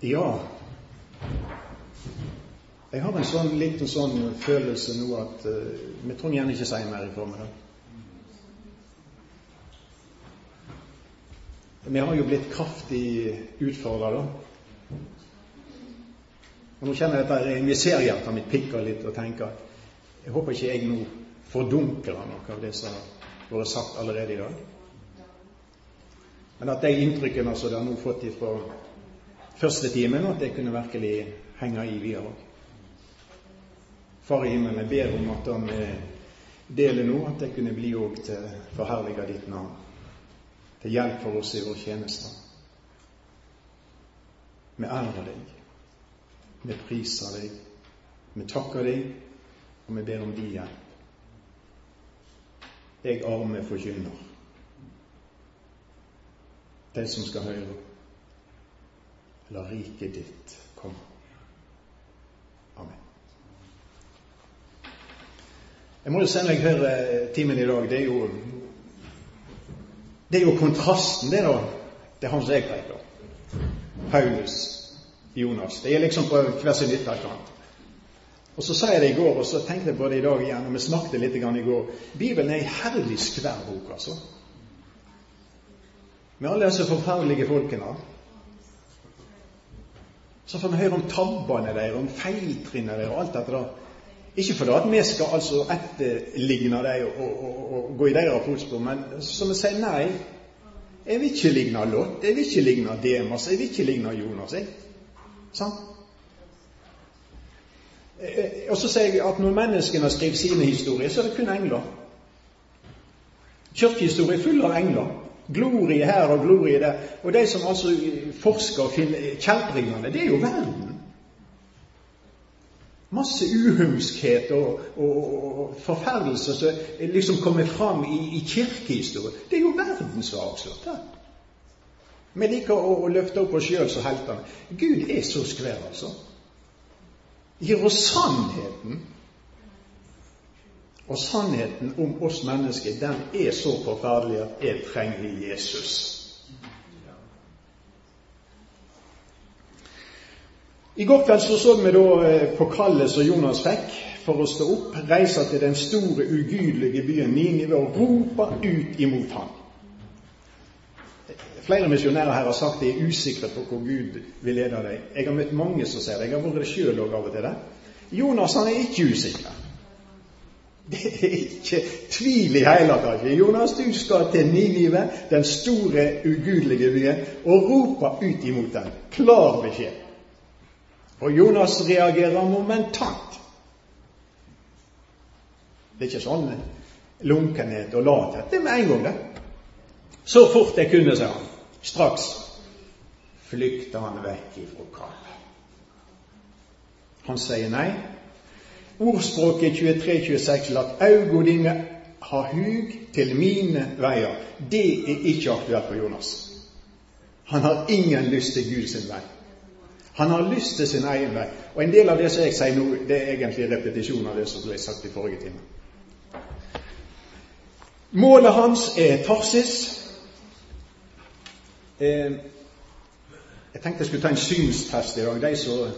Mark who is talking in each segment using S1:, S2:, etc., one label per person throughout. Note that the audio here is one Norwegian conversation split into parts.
S1: Ja. Jeg har en sånn, liten sånn følelse nå at uh, vi trenger gjerne ikke si mer i formiddag. Vi har jo blitt kraftig utfordra, da. Og Nå kjenner jeg at inviterhjertet mitt pikker litt og tenker jeg håper ikke jeg nå fordunkler noe av det som har vært sagt allerede i dag. Men at de inntrykkene som de har nå fått fra første timen, at det kunne virkelig henge i videre òg. Far i himmelen, jeg ber om at han deler nå, at det kunne bli òg til forherliga ditt navn. Til hjelp for oss i vår tjeneste. Vi ærer deg. Vi priser deg. Vi takker deg, og vi ber om din hjelp. Jeg arme forkynner. De som skal høre, la riket ditt komme. Amen. Jeg må jo sende deg høre timen i dag, det er jo det er jo kontrasten, det, da, til han som jeg preker. Paulus, Jonas. Det er liksom på hver sin ytterkant. Og Så sa jeg det i går, og så tenkte jeg på det i dag igjen, og vi snakket litt i går. Bibelen er ei herlig skværbok, altså. Med alle disse forferdelige folkene. Så får vi høre om tabbene deres, om feiltrinnene deres og alt dette der. Ikke fordi at vi skal altså etterligne dem og, og, og, gå i deres fotspor, men som vi sier nei. Jeg vil ikke ligne Lot, jeg vil ikke ligne Demas, jeg vil ikke ligne Jonas. Jeg. Sånn? Og så sier jeg at når menneskene skriver sine historier, så er det kun engler. Kirkehistorie er full av engler. Glorie her og glorie der. Og de som altså forsker og finner kjeltringene, det er jo verden. Masse uhumskhet og, og, og forferdelse som liksom kommer fram i, i kirkehistorien. Det er jo verden som har avslørt det. Vi liker å, å løfte opp oss sjøl som heltene. Gud er så skvær, altså. Gir oss sannheten. Og sannheten om oss mennesker, den er så forferdelig at jeg trenger Jesus. I går kveld så, så vi da eh, på kallet som Jonas fikk for å stå opp, reise til den store, ugudelige byen Ninive og rope ut imot ham. Flere misjonærer her har sagt de er usikre på hvor Gud vil lede dem. Jeg har møtt mange som sier det. Jeg har vært det sjøl òg av og til. det. Jonas han er ikke usikker. Det er ikke tvil i hele tatt. Jonas, du skal til Ninive, den store, ugudelige byen, og rope ut imot den. Klar beskjed. Og Jonas reagerer momentant. Det er ikke sånn lunkenhet og lathet. Det er med en gang, det. Så fort jeg kunne, sa han. Straks flykter han vekk ifra kallet. Han sier nei. Ordspråket 23-26 lat augo dine ha hug til mine veier. Det er ikke aktuelt for Jonas. Han har ingen lyst til Guds vei. Han har lyst til sin egen vei. Og en del av det som jeg sier nå, det er egentlig repetisjon av det som ble sagt i forrige time. Målet hans er Tarsis. Eh, jeg tenkte jeg skulle ta en synstest i dag. De som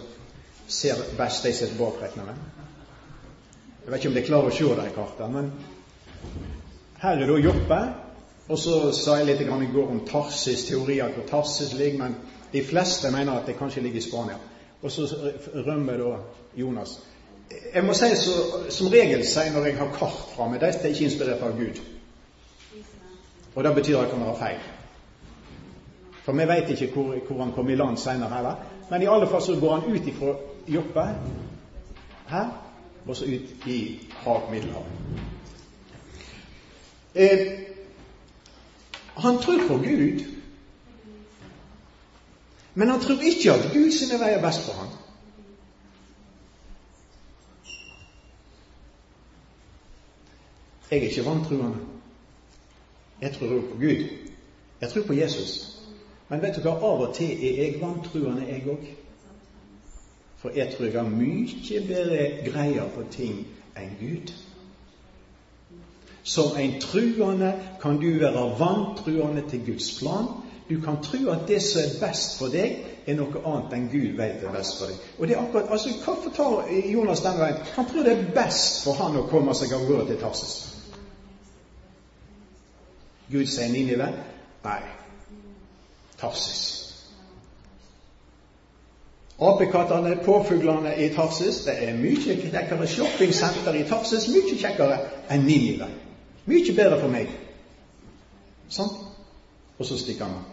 S1: ser best, de sitter bak, regner med. Jeg vet ikke om de klarer å se de kartene, men her er da Joppe. Og så sa jeg litt i går om Tarsis, teorier hvor Tarsis ligger. men de fleste mener at det kanskje ligger i Spania. Og så rømmer da Jonas. Jeg må si så, som regel si når jeg har kart fra meg, dette er ikke inspirert av Gud. Og det betyr at det kan være feil. For vi vet ikke hvor, hvor han kom i land senere heller. Men i alle fall så går han ut ifra Joppe her, og så ut i hav Middelhavet. Eh, han tror på Gud. Men han tror ikke at Gud sine veier er best for ham. Jeg er ikke vantruende. Jeg tror på Gud. Jeg tror på Jesus. Men vet du hva, av og til er jeg vantruende, jeg òg. For jeg tror jeg har mye bedre greier på ting enn Gud. Som en truende kan du være vantruende til Guds plan, Du kan tro at det som er best for deg, er noe annet enn Gud vet er best for deg. Og det er akkurat, altså Hvorfor tar Jonas den veien? Han tror det er best for han å komme seg av gårde til Tarsis. Gud sier Ninive. Nei, Tarsis. Apekattene, påfuglene i Tarsis Det er mye kjekkere shoppingsenter i Tarsis, mye kjekkere enn Ninive. Mye bedre for meg. Sånn? Og så stikker han av.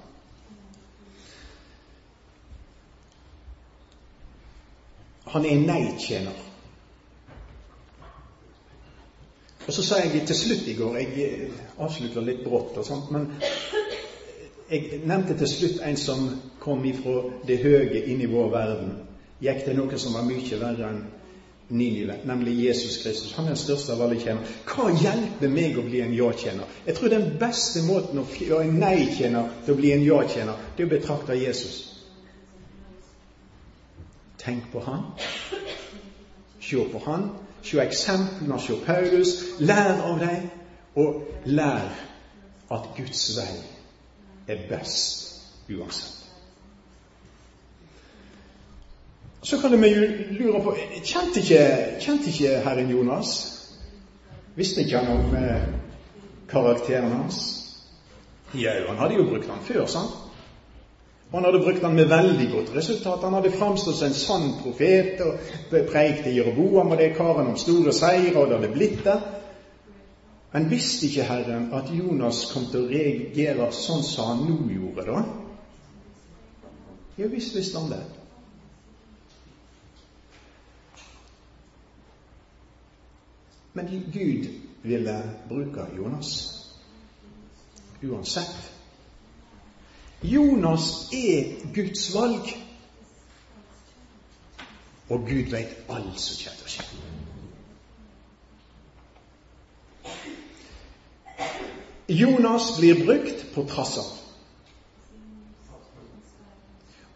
S1: Han er en nei-tjener. Og så sa jeg til slutt i går Jeg avslutter litt brått, og sånt, men jeg nevnte til slutt en som kom ifra det høye inn i vår verden. Gikk det noe som var mye verre enn Ninive, nemlig Jesus Kristus. Han er den største av alle tjenere. Hva hjelper meg å bli en ja-tjener? Jeg tror den beste måten å gjøre en nei-tjener til å bli en ja-tjener, det er å betrakte Jesus. Tenk på han. Se på han. Se eksemplene, se Paulus. Lær av dem, og lær at Guds vei er best uansett. Så kan vi lure på Kjente ikke, kjente ikke Herren Jonas? Visste ikke han om eh, karakteren hans? Ja, han hadde jo brukt han før, sant? Og han hadde brukt han med veldig godt resultat. Han hadde framstått som en sann profet og preikte Jeroboam og det karen om store seire, og det hadde blitt det. Men visste ikke Herren at Jonas kom til å reagere sånn som han nå gjorde, da? Ja visst visste han det. Men Gud ville bruke Jonas uansett. Jonas er Guds valg, og Gud veit alt som kommer til å skje. Jonas blir brukt på trass av.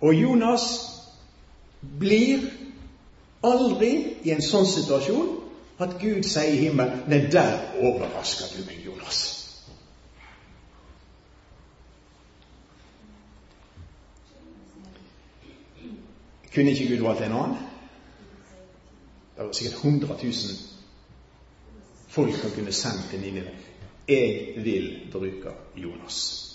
S1: Og Jonas blir aldri i en sånn situasjon at Gud sier i himmelen Nei, der overrasker du meg, Jonas. Kunne ikke Gud valgt en annen? Det var sikkert 100 000 folk som kunne sendt til Ninive. Jeg vil bruke Jonas.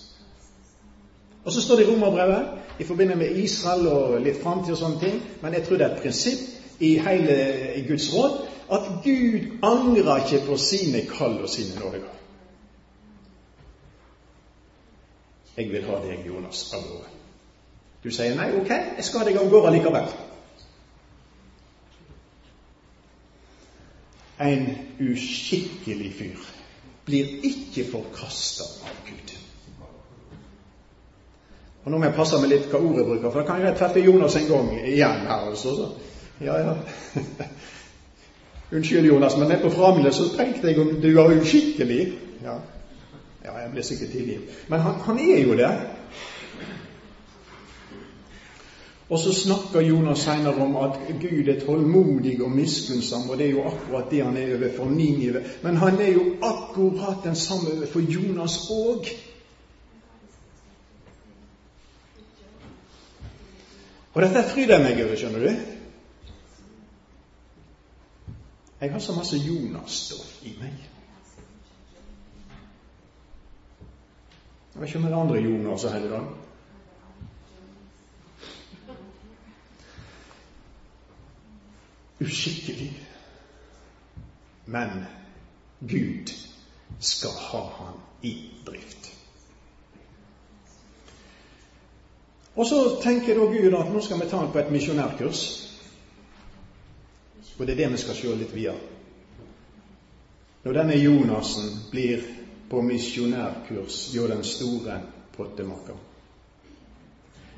S1: Og så står det i Romerbrevet i forbindelse med Israel og litt framtid og sånne ting, men jeg tror det er et prinsipp i hele Guds råd at Gud angrer ikke på sine kall og sine nådegaver. Jeg vil ha deg, Jonas, av gårde. Du sier nei, ok, jeg skal ha deg av gårde likevel. En uskikkelig fyr blir ikke forkasta av Gud. Og Nå må jeg passe meg litt hva ordet bruker, for da kan jeg treffe Jonas en gang igjen her. altså. Så. Ja, ja. Unnskyld, Jonas, men nede på Framle så tenkte jeg om du var uskikkelig. Ja, ja jeg ble sikkert tilgitt. Men han, han er jo det. Og så snakker Jonas senere om at Gud er tålmodig og miskunnsom, og det er jo akkurat det han er overfor Ninive. Men han er jo akkurat den samme overfor Jonas òg. Og dette fryder meg over, skjønner du. Jeg har så masse Jonas-stoff i meg. Jeg vet ikke om det er andre Jonas her i dag. uskikkelig. Men Gud skal ha han i drift. Og så tenker da Gud at nå skal vi ta han på et misjonærkurs. Og det er det vi skal se litt videre. Når denne Jonassen blir på misjonærkurs hjå den store pottemakeren.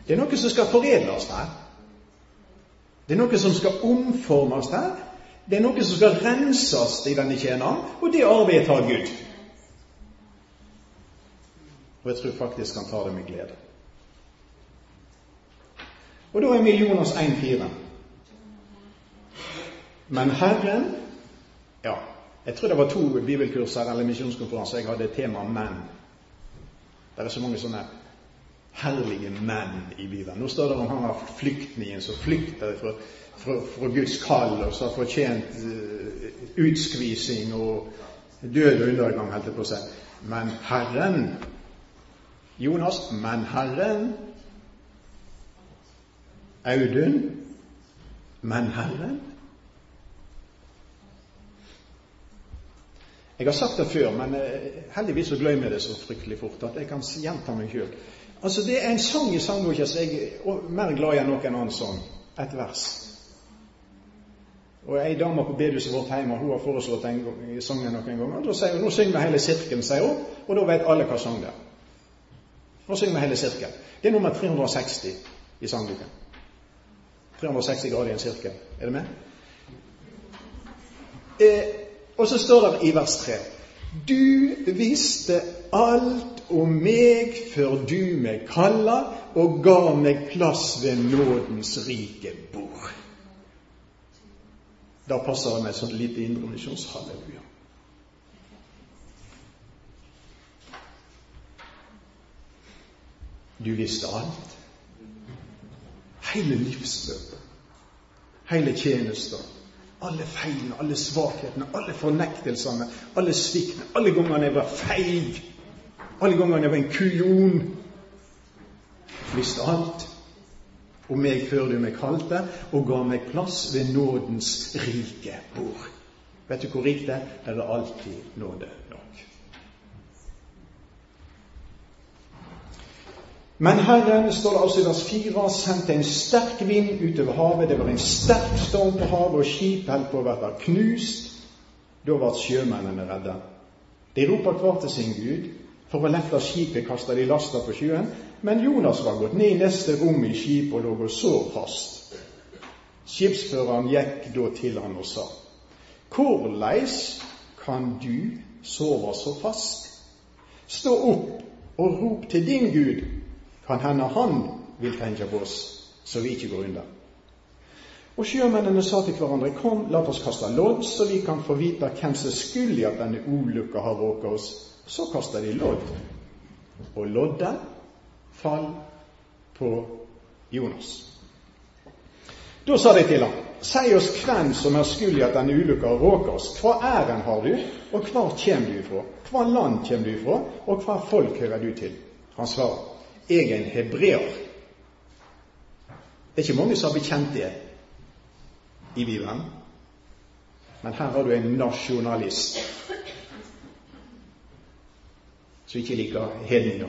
S1: Det er noe som skal foredles her. Det er noe som skal omformes her. Det er noe som skal renses i denne tjeneren, og det arbeidet tar Gud. Og jeg tror faktisk han tar det med glede. Og da er vi Jonas 1,4. Men Herren? Ja, jeg tror det var to bibelkurser eller misjonskonferanser. Jeg hadde tema 'menn'. Det er så mange sånne herlige menn i Bibelen. Nå står det om han var flyktningen som flykter fra, fra, fra, Guds kall, og som har fortjent uh, utskvising og død og undergang, holdt jeg på å. Men Herren? Jonas, men Herren? Audun, men Herren Jeg har sagt det før, men eh, heldigvis så glemmer jeg det så fryktelig fort at jeg kan gjenta meg sjøl. Altså, det er en sang i sangboka som jeg er mer glad i enn noen annen sang. Et vers. Og Ei dame på bedehuset vårt hjemme hun har foreslått den sangen noen ganger. Da sier hun nå synger vi hele sirkelen, sier hun, og da vet alle hva sang det er. Nå synger vi hele sirkelen. Det er nummer 360 i sangboka. 360 grader i en sirkel. Er det med? Eh, og så står det i vers 3 Du visste alt om meg før du meg kalla og ga meg plass ved nådens rike bord. Da passer det med et sånt lite indremisjonshalleluja. Du visste alt. Hele livsløpet. Hele tjenesten alle feilene, alle svakhetene, alle fornektelsene, alle sviktene, alle gangene jeg var feig, alle gangene jeg var en kujon. Visste alt om meg før du meg kalte, og ga meg plass ved nådens rike bord. Vet du hvor rikt det er? Der er alltid nåde nok. Men Herren, står det altså i vers 4, sendte en sterk vind utover havet. Det var en sterk storm på havet, og skipet holdt på å bli knust. Da ble sjømennene redde. De roper hver til sin Gud. For å lette skipet kasta de lasta på sjøen. Men Jonas var gått ned i neste rom i skipet og lå og sov fast. Skipsføreren gikk da til han og sa:" Korleis kan du sove så fast? Stå opp og rop til din Gud kan hende han vil tenke på oss, så vi ikke går unna. Og sjømennene sa til hverandre, kom, la oss kaste lodd, så vi kan få vite hvem som skyld i at denne ulykka har råket oss. Så kasta de lodd, og loddet fall på Jonas. Da sa de til ham, si oss hvem som er skyld i at denne ulykka har råket oss. Hva æren har du, og hvor kommer du ifra? Hva land kommer du ifra, og hva folk hører du til? Han svarer, jeg er en hebreer. Det er ikke mange som har bekjent det i Bibelen. Men her har du en nasjonalist som ikke liker hedninger.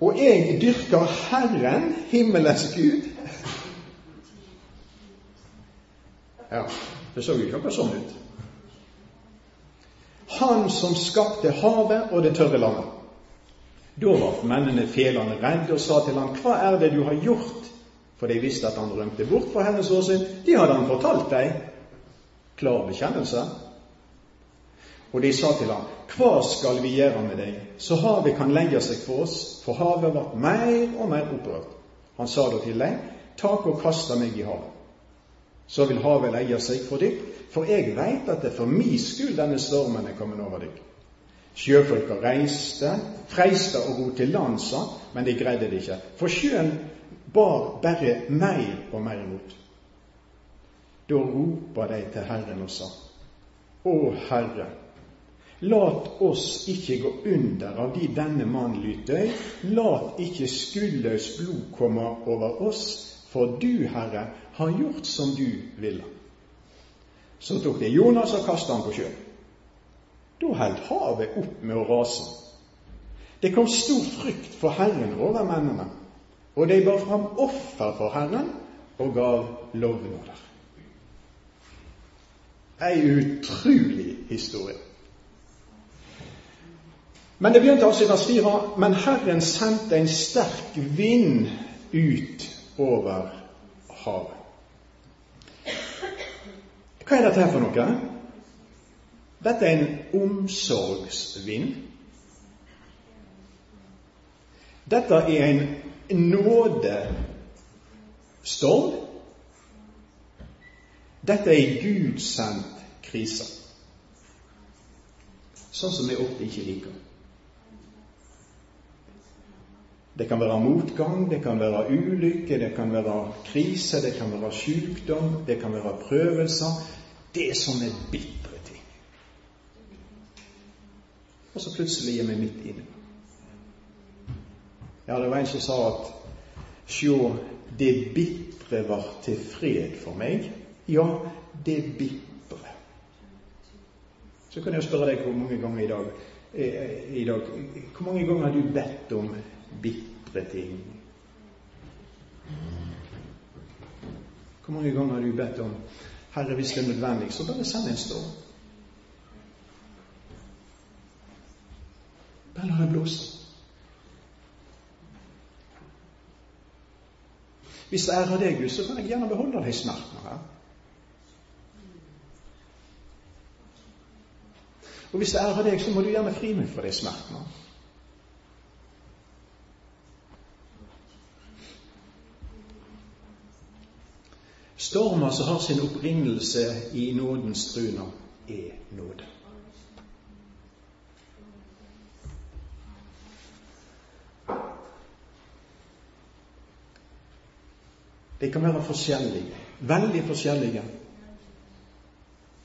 S1: Og jeg dyrker Herren, himmelens Gud. Ja, det så jo ikke akkurat sånn ut. Han som skapte havet og det tørre landet. Da var mennene felende redde og sa til ham, Hva er det du har gjort? For de visste at han rømte bort fra hennes åsyn. De hadde han fortalt deg. Klar bekjennelse. Og de sa til ham, Hva skal vi gjøre med deg, så havet kan legge seg for oss? For havet ble mer og mer opprørt. Han sa da til dem, Tak og kast meg i havet. Så vil havet legge seg for dykk, for jeg veit at det er for mi skyld denne stormen er kommet over dykk. Sjøfolka reiste, freista å ro til landsa, men de greide det ikke. For sjøen bar bare mer og mer imot. Da ropa de til Herren og sa, Å Herre, lat oss ikke gå under av de denne mann lyter, lat ikke skuldløs blod komme over oss, for du, Herre, har gjort som du ville. Så tok de Jonas og kasta han på sjøen. Da holdt havet opp med å rase. Det kom stor frykt for Herren over mennene, og de bar fram offer for Herren og gav lovnader. Ei utrolig historie. Men det begynte altså i vers 4. Men Herren sendte en sterk vind ut over havet. Hva er dette her for noe? Dette er en omsorgsvind. Dette er en nådestorm. Dette er ei gudsendt krise, sånn som vi ofte ikke liker. Det kan være motgang, det kan være ulykke, det kan være krise, det kan være sykdom, det kan være prøvelser. Det er sånne bitre ting. Og så plutselig er vi midt inne. Ja, det var en som sa at sjå, det bitre var til fred for meg. Ja, det bitre. Så kan jeg spørre deg hvor mange ganger i dag, eh, i dag Hvor mange ganger har du bedt om bitre ting. Hvor mange ganger har du bedt om Herre, hvis det er nødvendig, så bare send en storm. Bare har jeg blåst. Hvis det ærer deg, Gud, så kan jeg gjerne beholde de smertene her. Og hvis det ærer deg, så må du gjerne fri meg fra de smertene. Stormer som har sin opprinnelse i nådens truner, er nåde. De kan være forskjellige, veldig forskjellige,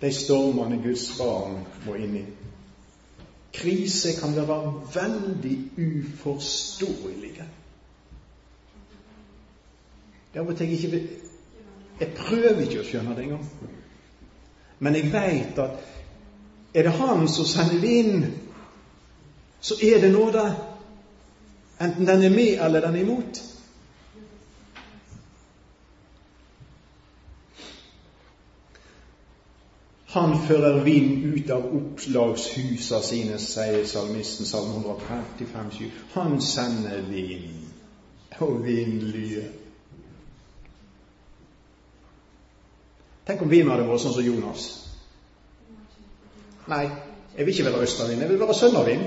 S1: de stormene Guds barn må inn i. Krise kan være veldig uforståelige. Det er til ikke jeg prøver ikke å skjønne det engang. Men jeg veit at er det Han som sender det inn, så er det nåde. Enten den er med eller den er imot. Han fører vind ut av opplagshusa sine, sier salmisten, salme 135, 7. Han sender vind, og vind lyer. Tenk om vi hadde vært sånn som Jonas. Nei, jeg vil ikke være østavind, jeg vil være sønnavind.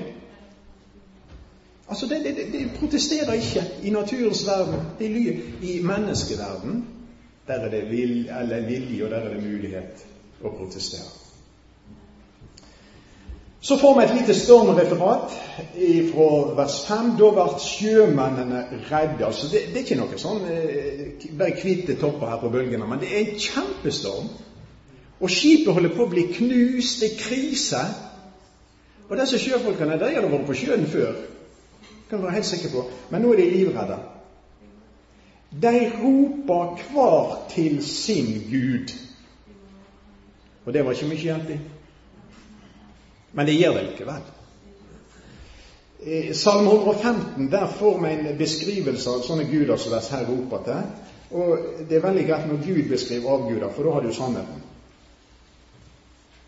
S1: Altså, det, det, det, protesterer ikke i naturens verden. Det lyver. I menneskeverden, der er det vil, vilje, og der er det mulighet å protestere. Så får vi et lite stormreferat fra vers 5. Da ble sjømennene redde. Altså det, det, er ikke noe sånn eh, bare kvitte topper her på bølgene, men det er en kjempestorm. Og skipet holder på å bli knust. Det er krise. Og disse sjøfolkene de hadde vært på sjøen før. kan du være helt sikker på. Men nå er de livredde. De roper hver til sin Gud. Og det var ikke mye hjelp i. Men det gjør det likevel. I Salme 115 der får vi en beskrivelse av sånne guder som disse her roper til. Og det er veldig greit når Gud beskriver avguder, for da har du sannheten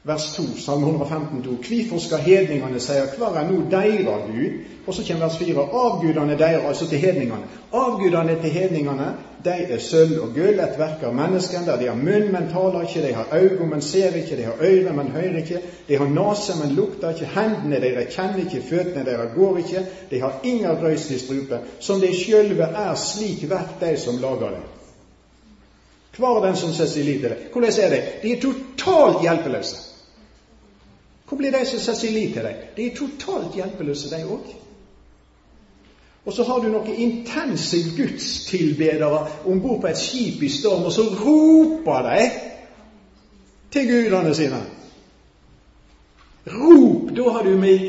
S1: vers 2, Salme 115, 2. Hvorfor skal hedningene si hva er nå deira Gud? Og så kommer vers 4. Avgudene deira, altså til hedningene. Avgudene til hedningene, de er sølv og gull, et verk av menneskene, de har munn, men taler ikke, de har øyne, men ser ikke, de har øyne, men hører ikke, de har nase, men lukter ikke, hendene deres kjenner ikke, føttene deres går ikke, de har ingen røys i strupen. som de sjølve er, slik vert de som lager det. Hva er den som setter sin lit til det? Hvordan er det? De er totalt hjelpeløse. Hvor blir de som setter sin lit til deg? De er totalt hjelpeløse, de òg. Og så har du noen intense gudstilbedere om bord på et skip i storm, og så roper de til gudene sine. Rop! Da, med,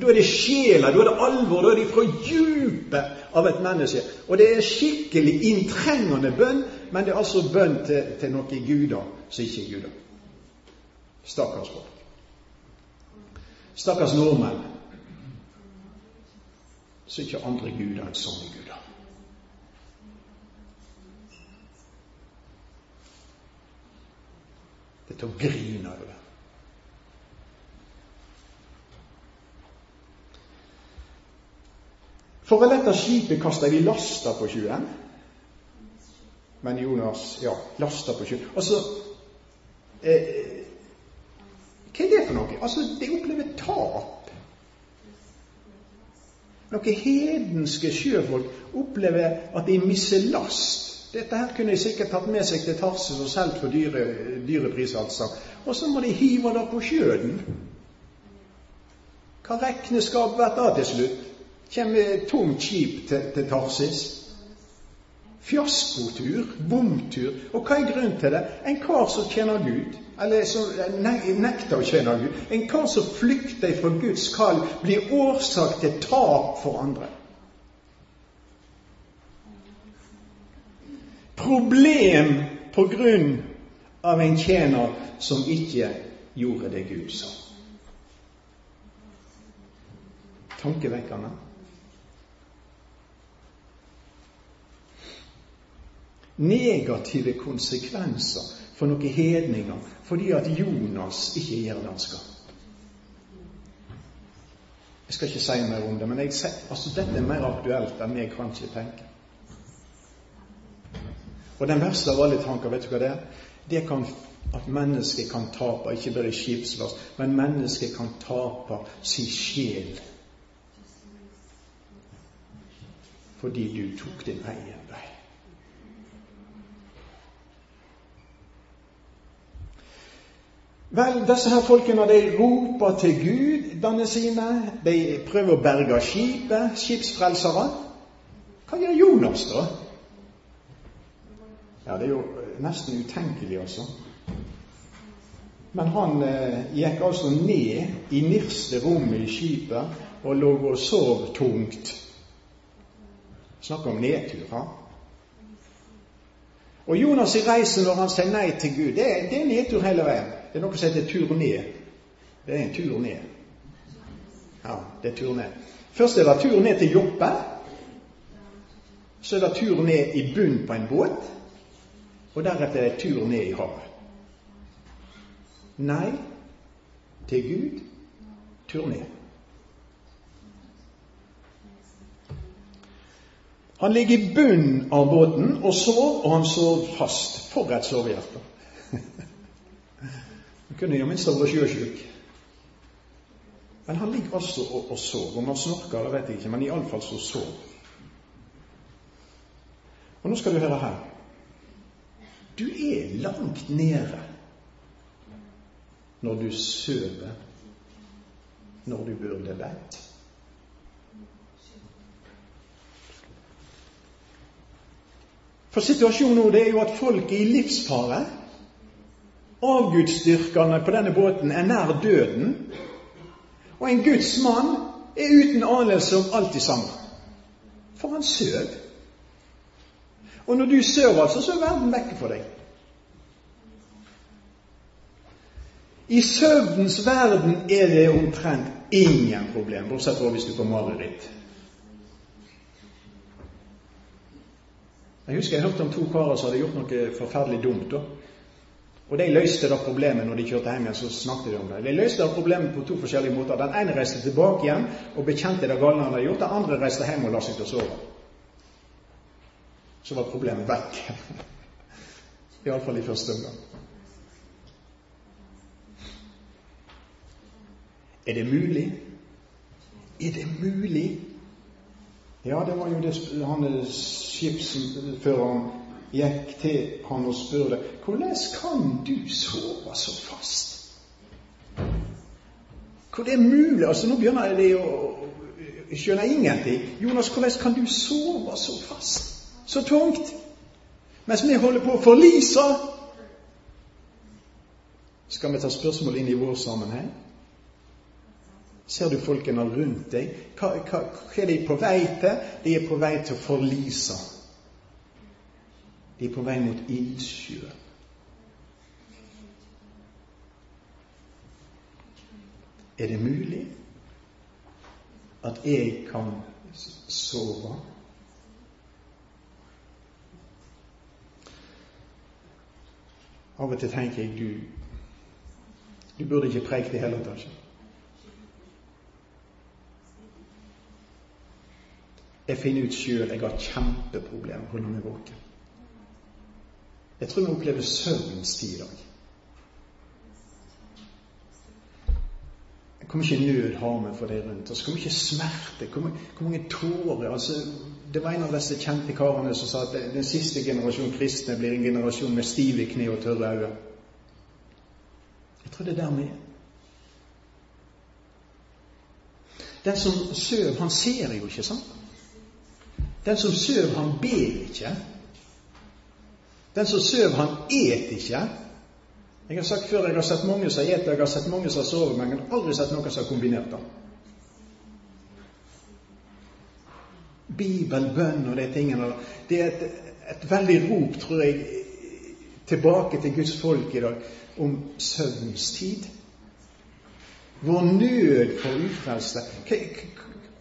S1: da er det sjela, da er det alvor, da er det fra djupet av et menneske. Og det er skikkelig inntrengende bønn, men det er altså bønn til, til noen guder som ikke er guder. Stakkars folk. Stakkars nordmenn så ikke andre guder enn sånne guder. Det er til å grine over. For å lette skipet kasta de lasta på sjøen. Men Jonas ja, lasta på sjøen. Altså eh, hva er det for noe? Altså, de opplever tap. Noen hedenske sjøfolk opplever at de mister last. Dette her kunne de sikkert tatt med seg til Tarsis og solgt for dyre, dyre pris, altså. Og så må de hive det på sjøen. Hva regneskap blir det til slutt? Kommer tomt skip til, til Tarsis. Fiaskotur, bomtur. Og hva er grunnen til det? En kar som tjener Gud, eller som nekter å tjene Gud. En kar som flykter fra Guds kall, blir årsak til tap for andre. Problem på grunn av en tjener som ikke gjorde det Gud sa. Tankevekkende. Negative konsekvenser for noen hedninger fordi at Jonas ikke er han. Jeg skal ikke si mer om det, men jeg, altså, dette er mer aktuelt enn jeg kanskje tenker. Og den verste av alle tanker, vet du hva det er? Det kan at mennesket kan tape, ikke bare skipslast, men mennesket kan tape sin sjel fordi du tok din egen vei. Vel, disse her folkene de roper til gudene sine. De prøver å berge skipet, skipsfrelsere. Hva gjør Jonas, da? Ja, det er jo nesten utenkelig, altså. Men han eh, gikk altså ned i nirste rommet i skipet og lå og sov tungt. Snakk om nedtur, ha? Og Jonas' i reisen når han sier nei til Gud, det, det er nedtur hele veien. Det er noe som heter tur ned. Det er en tur ned. Ja, det er tur ned. Først er det tur ned til Joppe. Så er det tur ned i bunnen på en båt. Og deretter er det tur ned i havet. Nei til Gud tur ned. Han ligger i bunnen av båten og sov, og han sov fast. For et sovehjerte. Jo minst vært sjøsjuk. Men han ligger altså og, og sover. Om han snorker, det vet jeg ikke, men iallfall så sover. Og nå skal du høre her. Du er langt nede når du sover når du burde vært. For situasjonen nå det er jo at folk er i livsfare. Avgudsdyrkerne på denne båten er nær døden. Og en Guds mann er uten anelse om alt det samme. For han søv. Og når du søv, altså, så er verden vekke for deg. I søvnens verden er det omtrent ingen problem, bortsett fra hvis du får mareritt. Jeg husker jeg hørte om to karer som hadde gjort noe forferdelig dumt. da. Og De løste da problemet når de kjørte hjem igjen. så snakket De om det. De løste da problemet på to forskjellige måter. Den ene reiste tilbake igjen og bekjente det gale han hadde gjort. Den andre reiste hjem og la seg til å sove. Så var problemet vekk. Iallfall i første omgang. Er det mulig? Er det mulig ja, det var jo det han skipsføreren gikk til han og spurte hvordan kan du sove så fast? Hvor det er mulig? Altså, Nå begynner de å skjønne ingenting. Jonas, hvordan kan du sove så fast? Så tungt? Mens vi holder på å forlise? Skal vi ta spørsmål inn i vår sammenheng? Ser du folkene rundt deg? Hva, hva, hva, er de på vei til? De er på vei til å forlise. De er på vei mot ildsjøen. Er det mulig at jeg kan sove? Av og til tenker jeg du, du burde ikke preike det hele tatt. Jeg finner ut sjøl jeg har kjempeproblemer med å holde meg våken. Jeg tror vi opplever søvnens tid i dag. Hvor mye nød har vi for det rundt oss? Hvor mye smerte? Hvor, hvor mange tårer? Altså, det var en av disse kjente karene som sa at den siste generasjon kristne blir en generasjon med stive kne og tørre øyne. Jeg tror det er der vi er. Den som søv, han ser jo ikke, sant? Den som søv, han ber ikke. Den som søv, han et ikke. Jeg har sagt før jeg har sett mange som eter, jeg har sett mange som sover, men jeg har aldri sett noen som har kombinert det. Bibel, bønn og de tingene Det er et, et veldig rop, tror jeg, tilbake til Guds folk i dag om søvnens tid. Vår nød for ufrelse.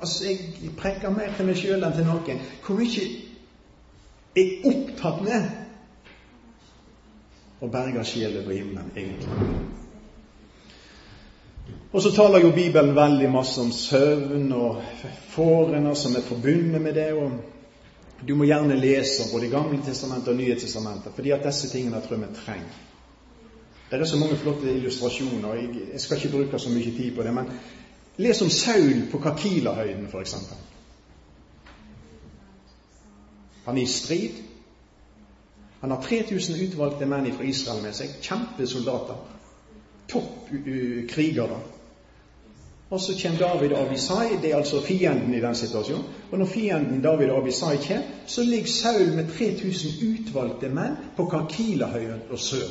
S1: Altså, Jeg preker mer til meg sjøl enn til noen. Hvor mye er opptatt med å berger sjelen på himmelen, egentlig? Og så taler jo Bibelen veldig masse om søvn og fårene som er forbundet med det. og Du må gjerne lese både Gamle testamentet og Nye testamentet, fordi at disse tingene tror jeg vi trenger. Det er så mange flotte illustrasjoner. og jeg, jeg skal ikke bruke så mye tid på det. Men les om Saul på Kakilahøyden, f.eks. Han er i strid. Han har 3000 utvalgte menn fra Israel med seg. Kjempesoldater. Topp krigere. Og så kommer David og Abisai, det er altså fienden i den situasjonen. Og når fienden David og Abisai kommer, så ligger Saul med 3000 utvalgte menn på Kakilahøyden og sør.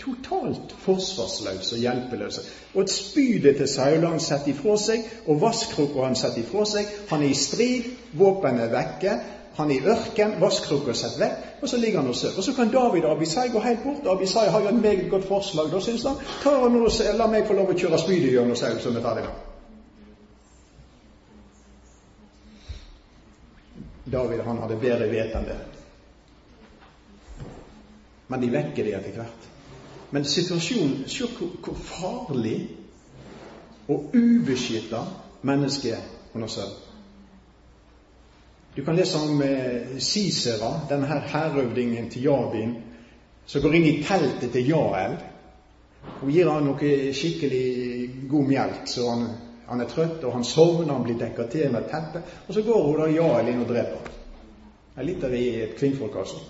S1: Totalt forsvarsløse og hjelpeløse. Og et spydet til Saul han setter ifra seg, og vasskrukka han setter ifra seg. Han er i strid, våpenet er vekke, han er i ørken, vasskrukka er satt vekk, og så ligger han og sover. Og så kan David og Abisai gå helt bort. og Abisai har jo et meget godt forslag. Da syns han ta og nå, la meg få lov å kjøre spydet gjennom så vi tar det da. David han hadde bedre vetende. Men de vekker det etter hvert. Men situasjonen Se hvor, hvor farlig og ubeskytta mennesket er under søvn. Du kan lese om eh, Sisera, denne her hærøvdingen til Jabin, som går inn i teltet til Jael. Hun gir han noe skikkelig god melk, så han, han, er trøtt, og han sovner, han blir dekka til med et teppe. Og så går hun da Jael inn og dreper ham. Det er litt av et kvinnfolk, altså.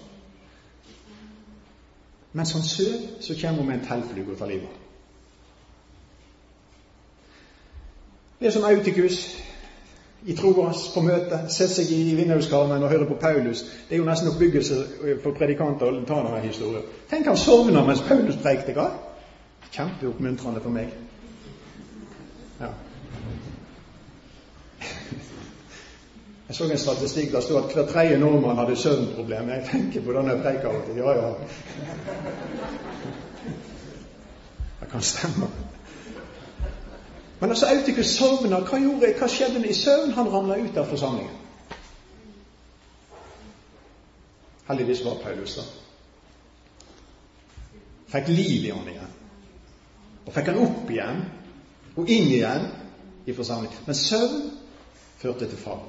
S1: Mens han sover, så kommer hun med en teltflue og tar livet av ham. Det er som Autikus i troas på møte, sette seg i vinduskarmen og høre på Paulus. Det er jo nesten oppbyggelse for predikanter å ta denne historien. Tenk han sovner mens Paulus preikte, Hva? Kjempeoppmuntrende for meg. Ja. Jeg så en statistikk der stod at hver tredje nordmann hadde søvnproblemer. Jeg tenker på denne preika. Ja, ja. Det kan stemme. Men altså, Autikus sovna. Hva, gjorde, hva skjedde i søvn? Han ramla ut av forsamlingen. Heldigvis var Paulus der. Fikk liv i han igjen. Og fikk han opp igjen og inn igjen i forsamlingen. Men søvn førte til fall.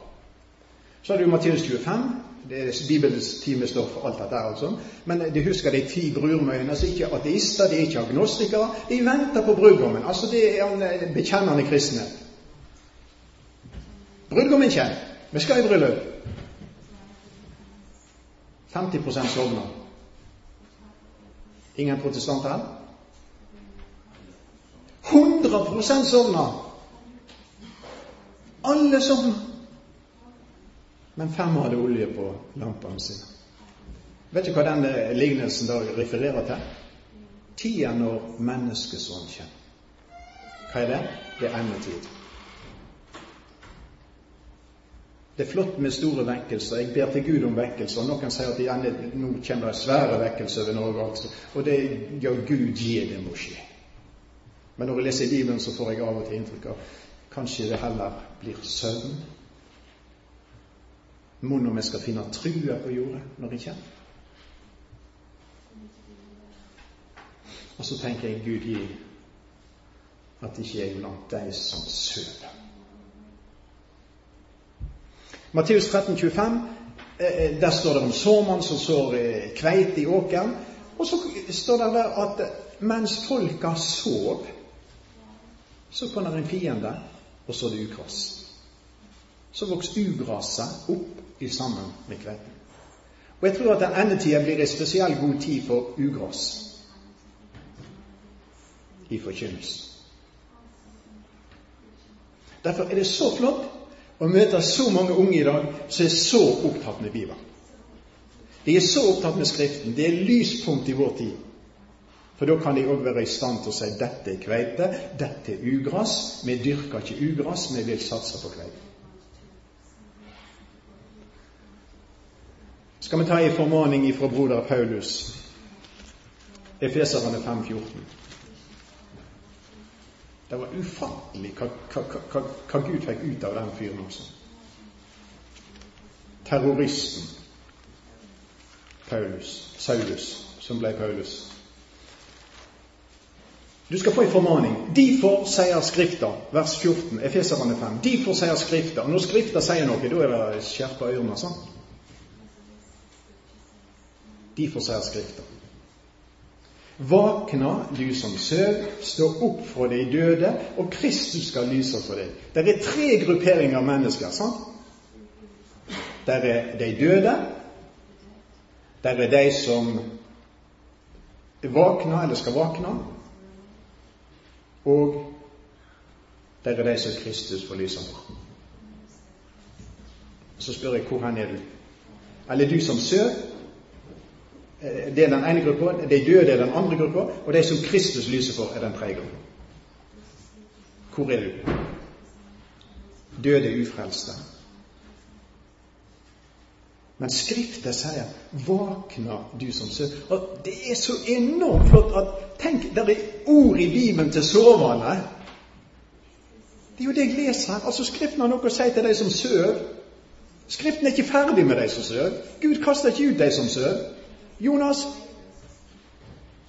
S1: Så har du Matteus 25, det er Bibelens timestoff, alt dette. altså. Men de husker de ti brurmøyene. altså Ikke ateister, de er ikke agnostikere. De venter på brudgommen. Altså Det er en eh, bekjennende kristne. Brudgommen kommer. Vi skal i bryllup. 50% sovner. Ingen protestanter her? 100% sovner. Alle sovner men fem hadde olje på lampene sine. Vet du hva den lignelsen da refererer til? Tida når menneskesønnen kommer. Hva er det? Det er endetid. Det er flott med store vekkelser. Jeg ber til Gud om vekkelser. Noen sier at ende, nå kommer det svære vekkelser over Norge. Altså. Og det ja, Gud gi det må skje. Men når jeg leser Bibelen, så får jeg av og til inntrykk av kanskje det heller blir søvn Mon om vi skal finne trua på jorda når jeg kommer? Og så tenker jeg Gud gi at ikke jeg er blant de som søler. Matteus 13, 25, eh, eh, der står det om såmannen som sår eh, kveite i åkeren. Og så står det der at mens folka sov, så kommer det en fiende, og så det ukras. Så vokser ugraset opp i sammen med kveiten. Og jeg tror at den endetida blir en spesiell god tid for ugress i forkynnelsen. Derfor er det så flott å møte så mange unge i dag som er så opptatt med Bibelen. De er så opptatt med Skriften. Det er lyspunkt i vår tid. For da kan de òg være i stand til å si dette er kveite, dette er ugras. Vi dyrker ikke ugras, vi vil satse på kveite. Skal vi ta en formaning fra broder Paulus, Efeserne 5,14. Det var ufattelig hva, hva, hva, hva, Gud fikk ut av den fyren også. Terroristen Paulus, Saulus, som ble Paulus. Du skal få en formaning. Derfor sier Skrifta, vers 14, Efeserne 5. Derfor sier Skrifta. Og når Skrifta sier noe, da er det skjerpa ørene. sånn. Derfor sier Skrifta. Våkna, du som søv, stå opp fra de døde, og Kristus skal lyse for deg. Det er tre grupperinger av mennesker. sant? Der er de døde, der er de som våkner eller skal våkne, og der er de som Kristus får lyse for. Så spør jeg hvor han er du? Eller du som søv, det er den ene gruppa, de døde er den andre gruppa, og de som Kristus lyser for, er den tredje gruppa. Hvor er du? Døde ufrelste. Men Skriftet sier 'våkna, du som søv'. Og Det er så enormt flott at Tenk, det er ord i Bibelen til sovende. Det er jo det jeg leser her. Altså, Skriften har noe å si til de som søv. Skriften er ikke ferdig med de som søv. Gud kaster ikke ut de som søv. Jonas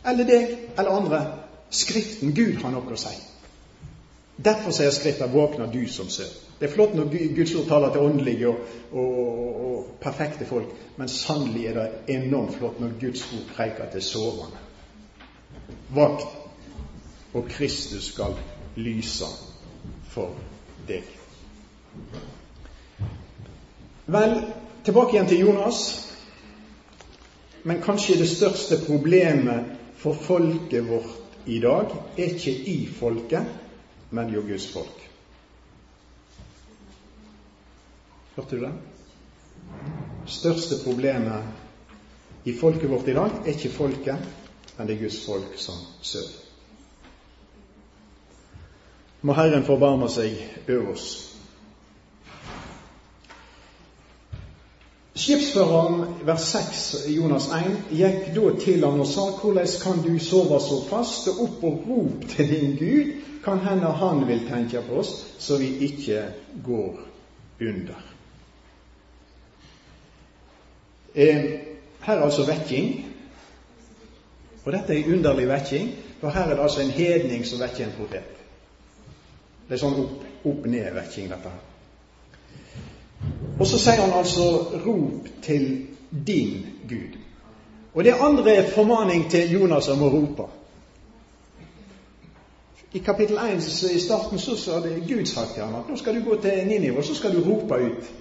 S1: eller deg eller andre. Skriften, Gud, har noe å si. Derfor sier Skriften 'våkner du som søv'. Det er flott når Guds ord taler til åndelige og, og, og, perfekte folk, men sannelig er det enormt flott når Guds ord preker til sovende. Vakt, og Kristus skal lyse for deg. Vel, tilbake igjen til Jonas. Men kanskje det største problemet for folket vårt i dag er ikke i folket, men jo Guds folk. Hørte du det? største problemet i folket vårt i dag er ikke folket, men det er Guds folk som sover. Må Herren forbarme seg over oss. Skipsføreren, vers 6 Jonas 1, gikk da til han og sa, hvordan kan du sove så fast? og opp og rop til din Gud, kan hende han vil tenke på oss, så vi ikke går under. Eh, her er altså vekking. Og dette er en underlig vekking, for her er det altså en hedning som vekker en profet. Det er sånn opp-ned-vekking, opp dette her. Og så sier han altså 'rop til din Gud'. Og det andre er formaning til Jonas om å rope. I kapittel 1 i starten så sa det Gud sagt til ham at nå skal du gå til Ninive, og så skal du rope ut.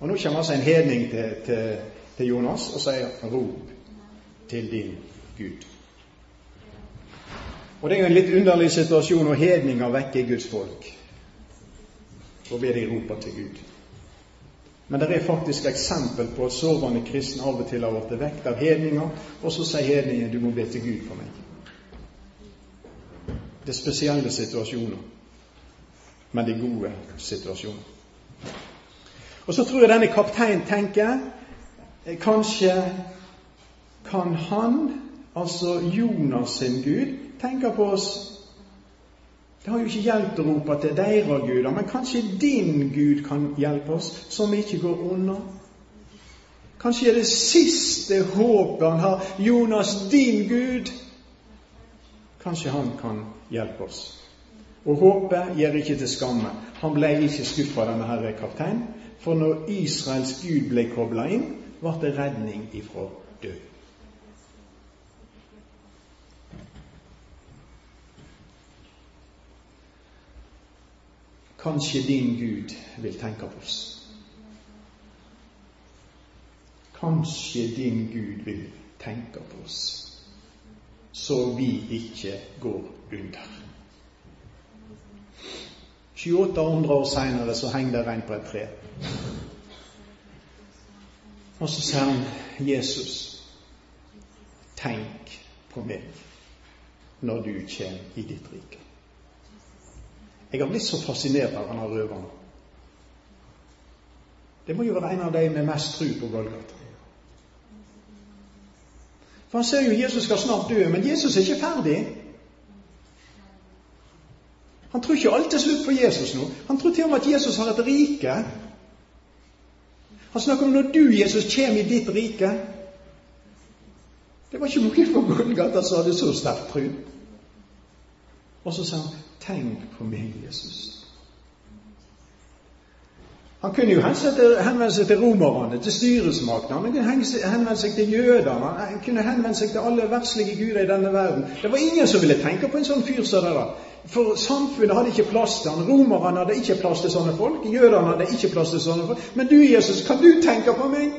S1: Og nå kommer altså en hedning til, til, til Jonas og sier 'rop til din Gud'. Og det er jo en litt underlig situasjon når hedninger vekker Guds folk Så blir de rope til Gud. Men det er faktisk eksempel på at sovende kristne av og til har blitt vekt av hedninger, og så sier hedningen 'du må be til Gud for meg'. Det er spesielle situasjoner, men det er gode situasjoner. Og så tror jeg denne kapteinen tenker kanskje kan han, altså Jonas sin Gud, tenke på oss det har jo ikke hjulpet å rope til deres guder, men kanskje din Gud kan hjelpe oss, så vi ikke går unna. Kanskje er det siste håpet han har. Jonas, din Gud. Kanskje han kan hjelpe oss. Og håpet gjør ikke til skamme. Han ble ikke skuffa, denne herre kaptein. For når Israels Gud ble kobla inn, ble det redning ifra død. Kanskje din Gud vil tenke på oss. Kanskje din Gud vil tenke på oss, så vi ikke går under. 700-800 år seinere så henger det rein på et tre. Og så sier han, 'Jesus, tenk på meg når du kommer i ditt rike'. Jeg har blitt så fascinert av denne røveren. Det må jo være en av de med mest tro på Golgata. For han ser jo Jesus skal snart dø, men Jesus er ikke ferdig. Han tror ikke alt er slutt for Jesus nå. Han tror til og med at Jesus har et rike. Han snakker om når du, Jesus, kommer i ditt rike. Det var ikke mange på Golgata som hadde så sterk tro. Og så sa han, 'Tenk på meg, Jesus'. Han kunne jo henvende seg til romerne, til styresmaktene. Han kunne henvende seg til jødene. Han kunne henvende seg til alle verslige guder i denne verden. Det var ingen som ville tenke på en sånn fyr som det der. For samfunnet hadde ikke plass til han. Romerne hadde ikke plass til sånne folk. Jødene hadde ikke plass til sånne folk. Men du, Jesus, kan du tenke på meg?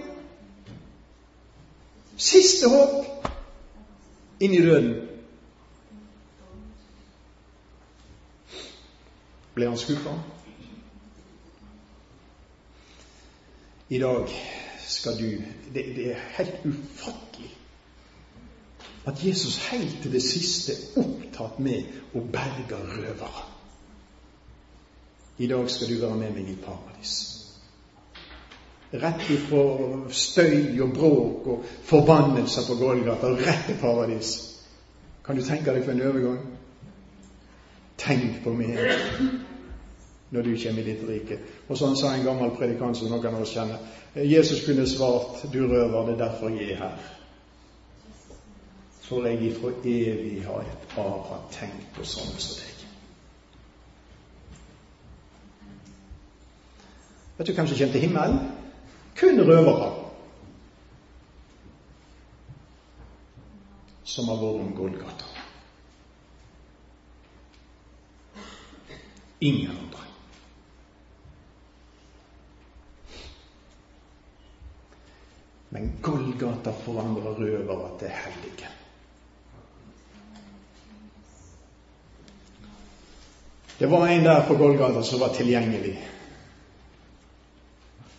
S1: Siste håp inn i døden. Ble han skuffa? I dag skal du det, det er helt ufattelig at Jesus helt til det siste er opptatt med å berge røvere. I dag skal du være med meg i paradis. Rett ifra støy og bråk og forbannelser på Golgata, rett til paradis. Kan du tenke deg for en overgang? Tenk på meg når du kommer i ditt rike. Og sånn sa en gammel predikant som noen av oss kjenner. Jesus kunne svart, du røver, det er derfor jeg er her for jeg ifra evighet av har tenkt på sånne som deg. Vet du hvem som kommer til himmelen? Kun røvere. Som har vært om Golgata. Ingen andre. Men Golgata forandrer røvere til hellige. Det var en der på Golgata som var tilgjengelig,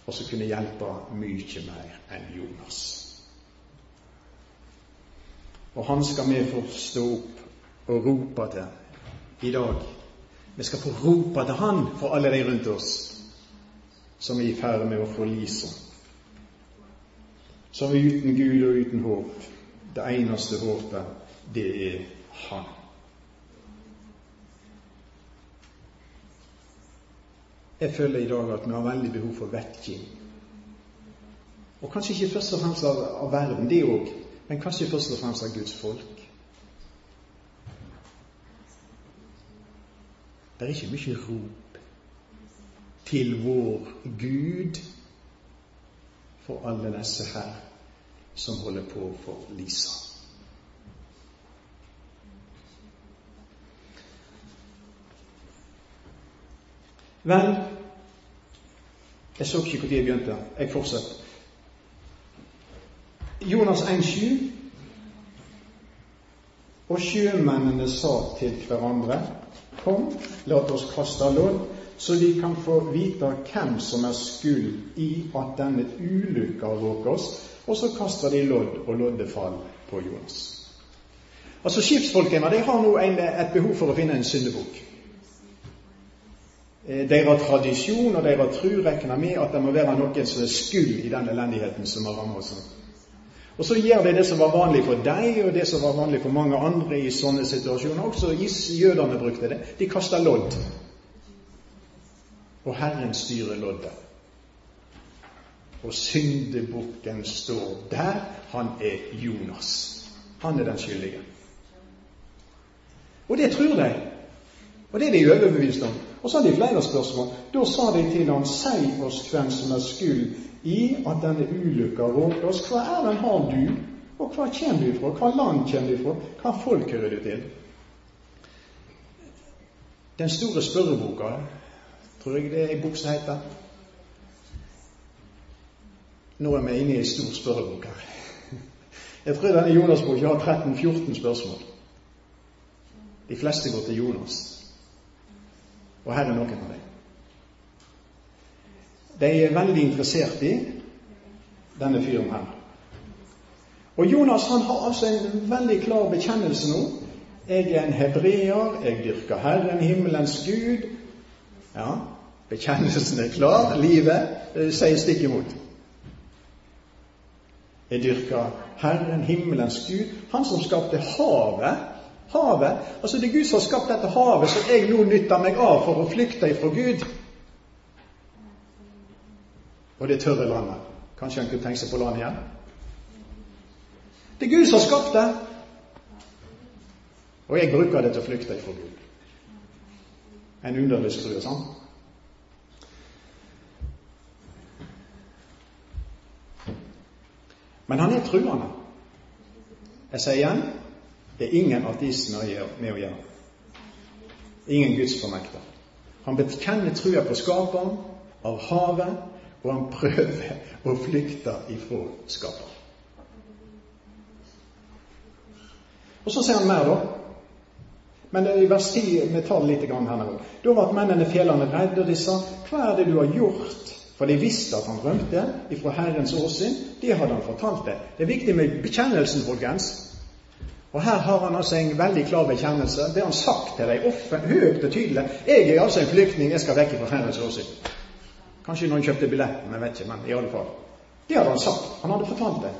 S1: og som kunne hjelpe mye mer enn Jonas. Og han skal vi få stå opp og rope til i dag. Vi skal få rope til han for alle de rundt oss som er i ferd med å forlise. Som er uten Gud og uten håp. Det eneste håpet, det er Han. Jeg føler i dag at vi har veldig behov for vekking. Og kanskje ikke først og fremst av, av verden, det òg, men kanskje først og fremst av Guds folk. Det er ikke mye rop til vår Gud for alle disse her som holder på for Lisa. Vel, jeg så ikke når jeg begynte. Jeg fortsetter. Jonas 1,7. Og sjømennene sa til hverandre, Kom, la oss kaste lodd, så vi kan få vite hvem som er skyld i at denne ulykka råker oss. Og så kaster de lodd, og loddet faller på Jonas. Altså Skipsfolkene de har nå en, et behov for å finne en syndebukk. Eh, deres tradisjon og deres tro regner med at det må være noen som er skyld i den elendigheten som har rammet oss. Og så gjør de det som var vanlig for deg, og det som var vanlig for mange andre i sånne situasjoner. Også jødene brukte det. De kasta lodd. Og Herren styrer loddet. Og syndebukken står der. Han er Jonas. Han er den skyldige. Og det tror de. Og det er de overbevist om. Og så har de flere spørsmål. Da sa de til ham, si oss hvem som er skyld i at denne ulykka råker oss. Hva er den har du, og hva kommer du fra? Hva land kommer du fra? Hva folk hører du til? Den store spørreboka, tror jeg det er ei bok som heter. Nå er vi inne i ei stor spørrebok her. Jeg tror denne Jonas-boka har 13-14 spørsmål. De fleste går til Jonas. Og her er noen av dem. De er veldig interessert i denne fyren her. Og Jonas han har altså en veldig klar bekjennelse nå. Jeg er en hebreer, jeg dyrker Herren, himmelens Gud. Ja, bekjennelsen er klar. Livet eh, sier stikk imot. Jeg dyrker Herren, himmelens Gud, Han som skapte havet. Havet, altså Det er Gud som har skapt dette havet, som jeg nå nytter meg av for å flykte ifra Gud. Og det tørre landet. Kanskje han kunne tenke seg på landet igjen? Det er Gud som har skapt det. Og jeg bruker det til å flykte ifra Gud. En underlig skrue, sant? Men han er truende. Jeg sier igjen det er ingen ateisme med å gjøre. Ingen gudsformekter. Han bekjenner trua på Skaperen, av havet, og han prøver å flykte ifra Skaperen. Og så sier han mer, da. Men i vers 10 vi tar det litt her nå. Da ble mennene fjellene redde, og de sa, hva er det du har gjort? For de visste at han rømte ifra Herrens åsyn. Det hadde han fortalt det. Det er viktig med bekjennelsen, folkens. Og her har han altså en veldig klar bekjennelse. Det han sagt til dem høyt og tydelig. Jeg er altså en flyktning, jeg skal vekk fra Herrens åsyn. Kanskje noen kjøpte billetten, jeg vet ikke, men i alle fall. Det hadde han sagt. Han hadde fortalt det.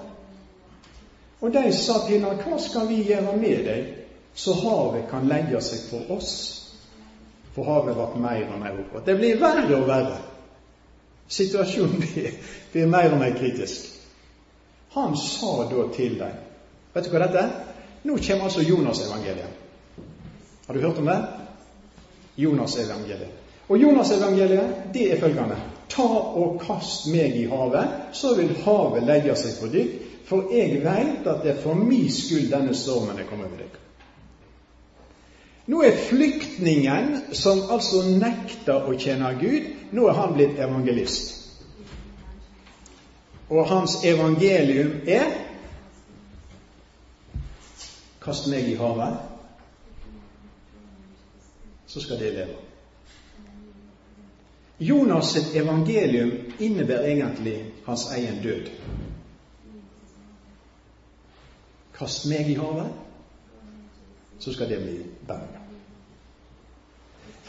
S1: Og de sa til ham, hva skal vi gjøre med deg, så havet kan legge seg for oss? For havet ble mer og mer oppåt. Det blir verre og verre. Situasjonen blir, blir mer og mer kritisk. Han sa da til dem Vet du hva dette er? Nå kommer altså Jonas-evangeliet. Har du hørt om det? Jonas-evangeliet. Og Jonas-evangeliet, det er følgende Ta og kast meg i havet, så vil havet legge seg på dykk, for jeg veit at det er for min skyld denne stormen er kommet over dere. Nå er flyktningen, som altså nekter å tjene Gud, nå er han blitt evangelist. Og hans evangelium er Kast meg i havet, så skal det leve. Jonas' sitt evangelium innebærer egentlig hans egen død. Kast meg i havet, så skal det bli berga.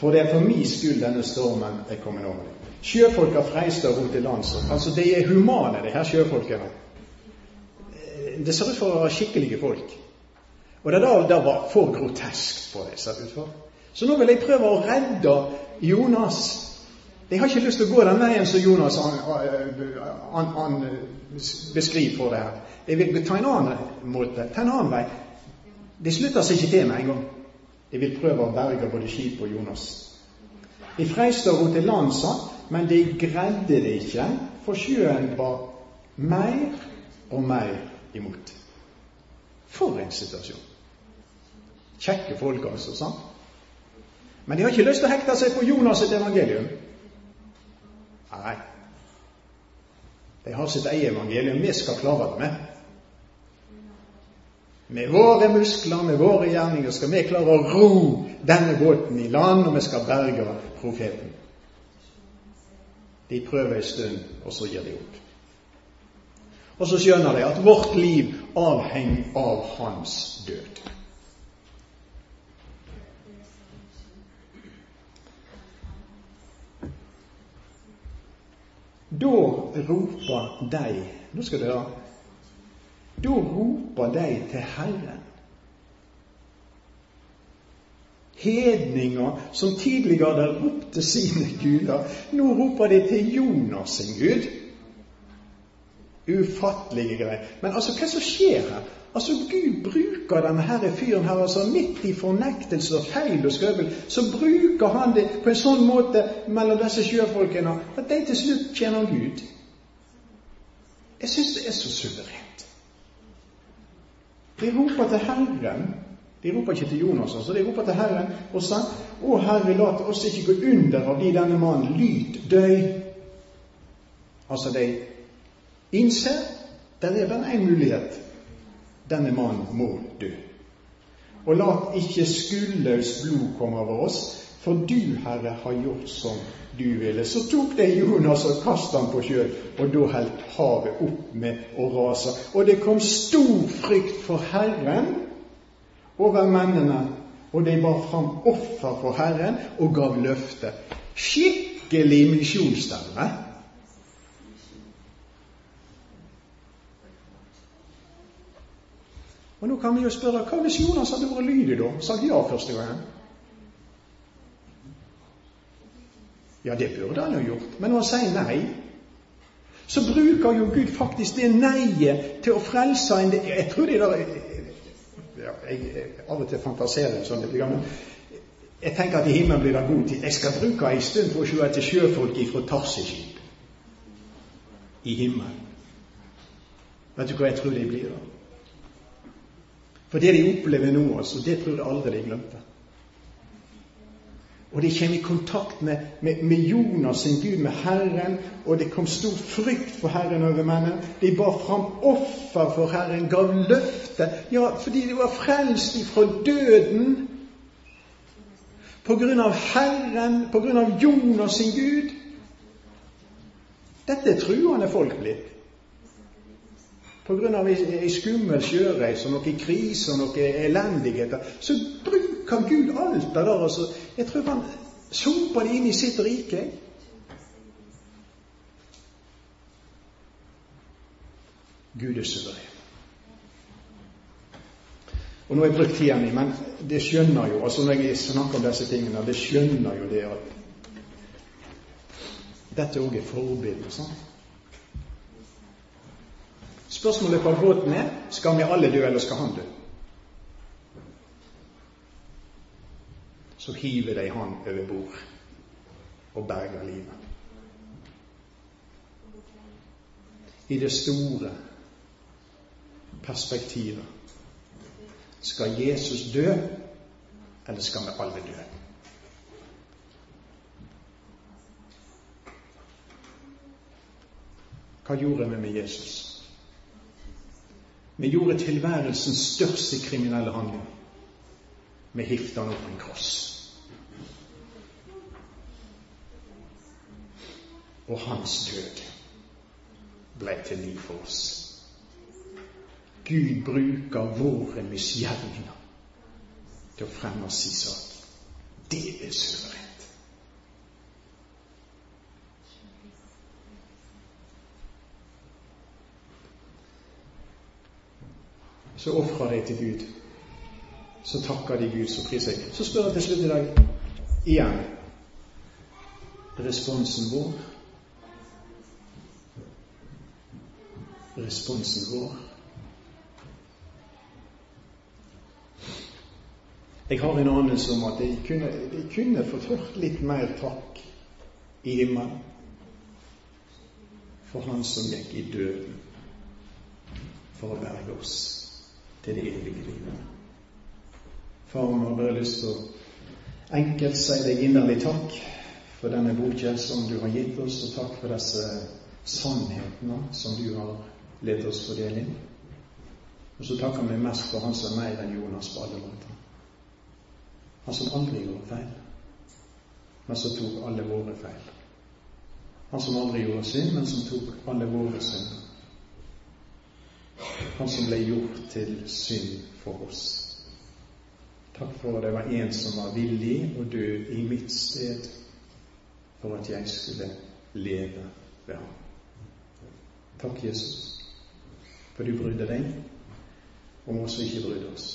S1: For det er for min skyld denne stormen er kommet over deg. Sjøfolka freister rundt i lands. Altså, de er humane, de her sjøfolkene. Det ser ut for å være skikkelige folk. Og det der, der var for groteskt for dem. Så nå vil jeg prøve å redde Jonas. Jeg har ikke lyst til å gå den veien som Jonas han, han, han beskriver for det her. Jeg vil ta en annen måte, ta en annen vei. De slutter seg ikke til med en gang. De vil prøve å berge både skip og Jonas. De freiste å ro til lands, men de greide det ikke, for sjøen var mer og mer imot. For en situasjon! Kjekke folk, altså. sant? Men de har ikke lyst til å hekte seg på Jonas' sitt evangelium. Nei. De har sitt eget evangelium. Vi skal klare det med. Med våre muskler, med våre gjerninger, skal vi klare å ro denne båten i land, og vi skal berge profeten. De prøver en stund, og så gir de opp. Og så skjønner de at vårt liv avhenger av hans død. Da roper de Nå skal dere da roper de til Herren. Hedninger som tidligere hadde ropt til sine guder, nå roper de til Jonas sin gud. Ufattelige greier. Men altså, hva som skjer her? Altså, Gud bruker denne her fyren her altså midt i fornektelse og feil og skrøvel. Så bruker han det på en sånn måte mellom disse sjøfolkene at de til slutt tjener Gud. Jeg syns det er så suverent. De roper til Herren. De roper ikke til Jonas, altså. De roper til Herren og sier, 'Å Herre, la oss ikke gå under av de denne mannen lyt døy'. Altså, de innser det er bare én mulighet. Denne mannen må dø. Og la ikke skuldløst blod komme over oss, For du, Herre, har gjort som du ville. Så tok det Jonas og kastet ham på sjøen, og da holdt havet opp med å rase. Og det kom stor frykt for Herren over mennene, og de bar fram offer for Herren og gav løfte. Skikkelig misjonsstemme. Og nå kan vi jo spørre hva hvis Jonas hadde vært lydig da? Sagt ja første gangen? Ja, det burde han jo gjort. Men når han sier nei, så bruker jo Gud faktisk det nei-et til å frelse en Jeg tror de der ja, jeg, Av og til fantaserer jeg sånn litt. Men jeg tenker at i himmelen blir det god tid. Jeg skal bruke ei stund på å se etter sjøfolk ifra Tarseskip i himmelen. Vet du hva jeg tror de blir da? For det de opplever nå, altså, det tror jeg aldri de glemte. Og de kommer i kontakt med, med, med, Jonas sin Gud, med Herren, og det kom stor frykt for Herren over mennene. De bar fram offer for Herren, gav løfte, ja, fordi de var frelst ifra døden. På grunn av Herren, på grunn av Jonas sin Gud. Dette er truende folk blitt av ei skummel sjøreise og noe krise og noe elendigheter, så bruker Gud alt det der. Altså. Jeg tror han soper det inn i sitt rike. Gud er suveren. Og nå har jeg brukt tida mi, men det skjønner jo altså når jeg snakker om disse tingene, det skjønner jo det at dette òg er forbilder. Sånn. Spørsmålet på båten er skal vi alle dø, eller skal han dø? Så hiver de han over bord og berger livet. I det store perspektivet skal Jesus dø, eller skal vi alle dø? Hva gjorde vi med Jesus? Vi gjorde tilværelsens største kriminelle handling. Vi hiftene han opp en kross. Og hans død ble til liv for oss. Gud bruker våre misgjerninger til å fremme sin sak. Det er suverent. så ofra de til Gud. Så takker de Gud, som priser seg. Så spør jeg til slutt i dag igjen responsen vår. Responsen vår. Jeg har en anelse om at jeg kunne, jeg kunne fått hørt litt mer takk i himmelen for Han som gikk i døden for å berge oss til det evige livet. Far, vi har bare lyst til å enkelt si deg inderlig takk for denne boka som du har gitt oss, og takk for disse sannhetene som du har lett oss få del i. Og så takker vi mest for Han som er mer enn Jonas på alle måter. Han som aldri gjorde feil, men som tok alle våre feil. Han som aldri gjorde synd, men som tok alle våre synder. Han som ble gjort til synd for oss. Takk for at det var en som var villig å dø i mitt sted for at jeg skulle leve ved ham. Takk, Jesus, for du brydde deg om oss som ikke brydde oss.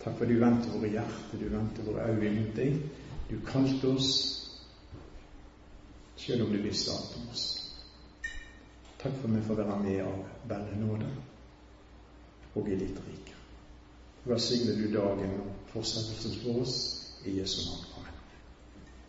S1: Takk for du vendte våre hjerter, du vendte våre øyne mot deg. Du kalte oss selv om du visste alt om oss. Takk for at vi får være med av bare nåde og i ditt rike. Velsigne du dagen fortsettelsen for oss i Jesu navn.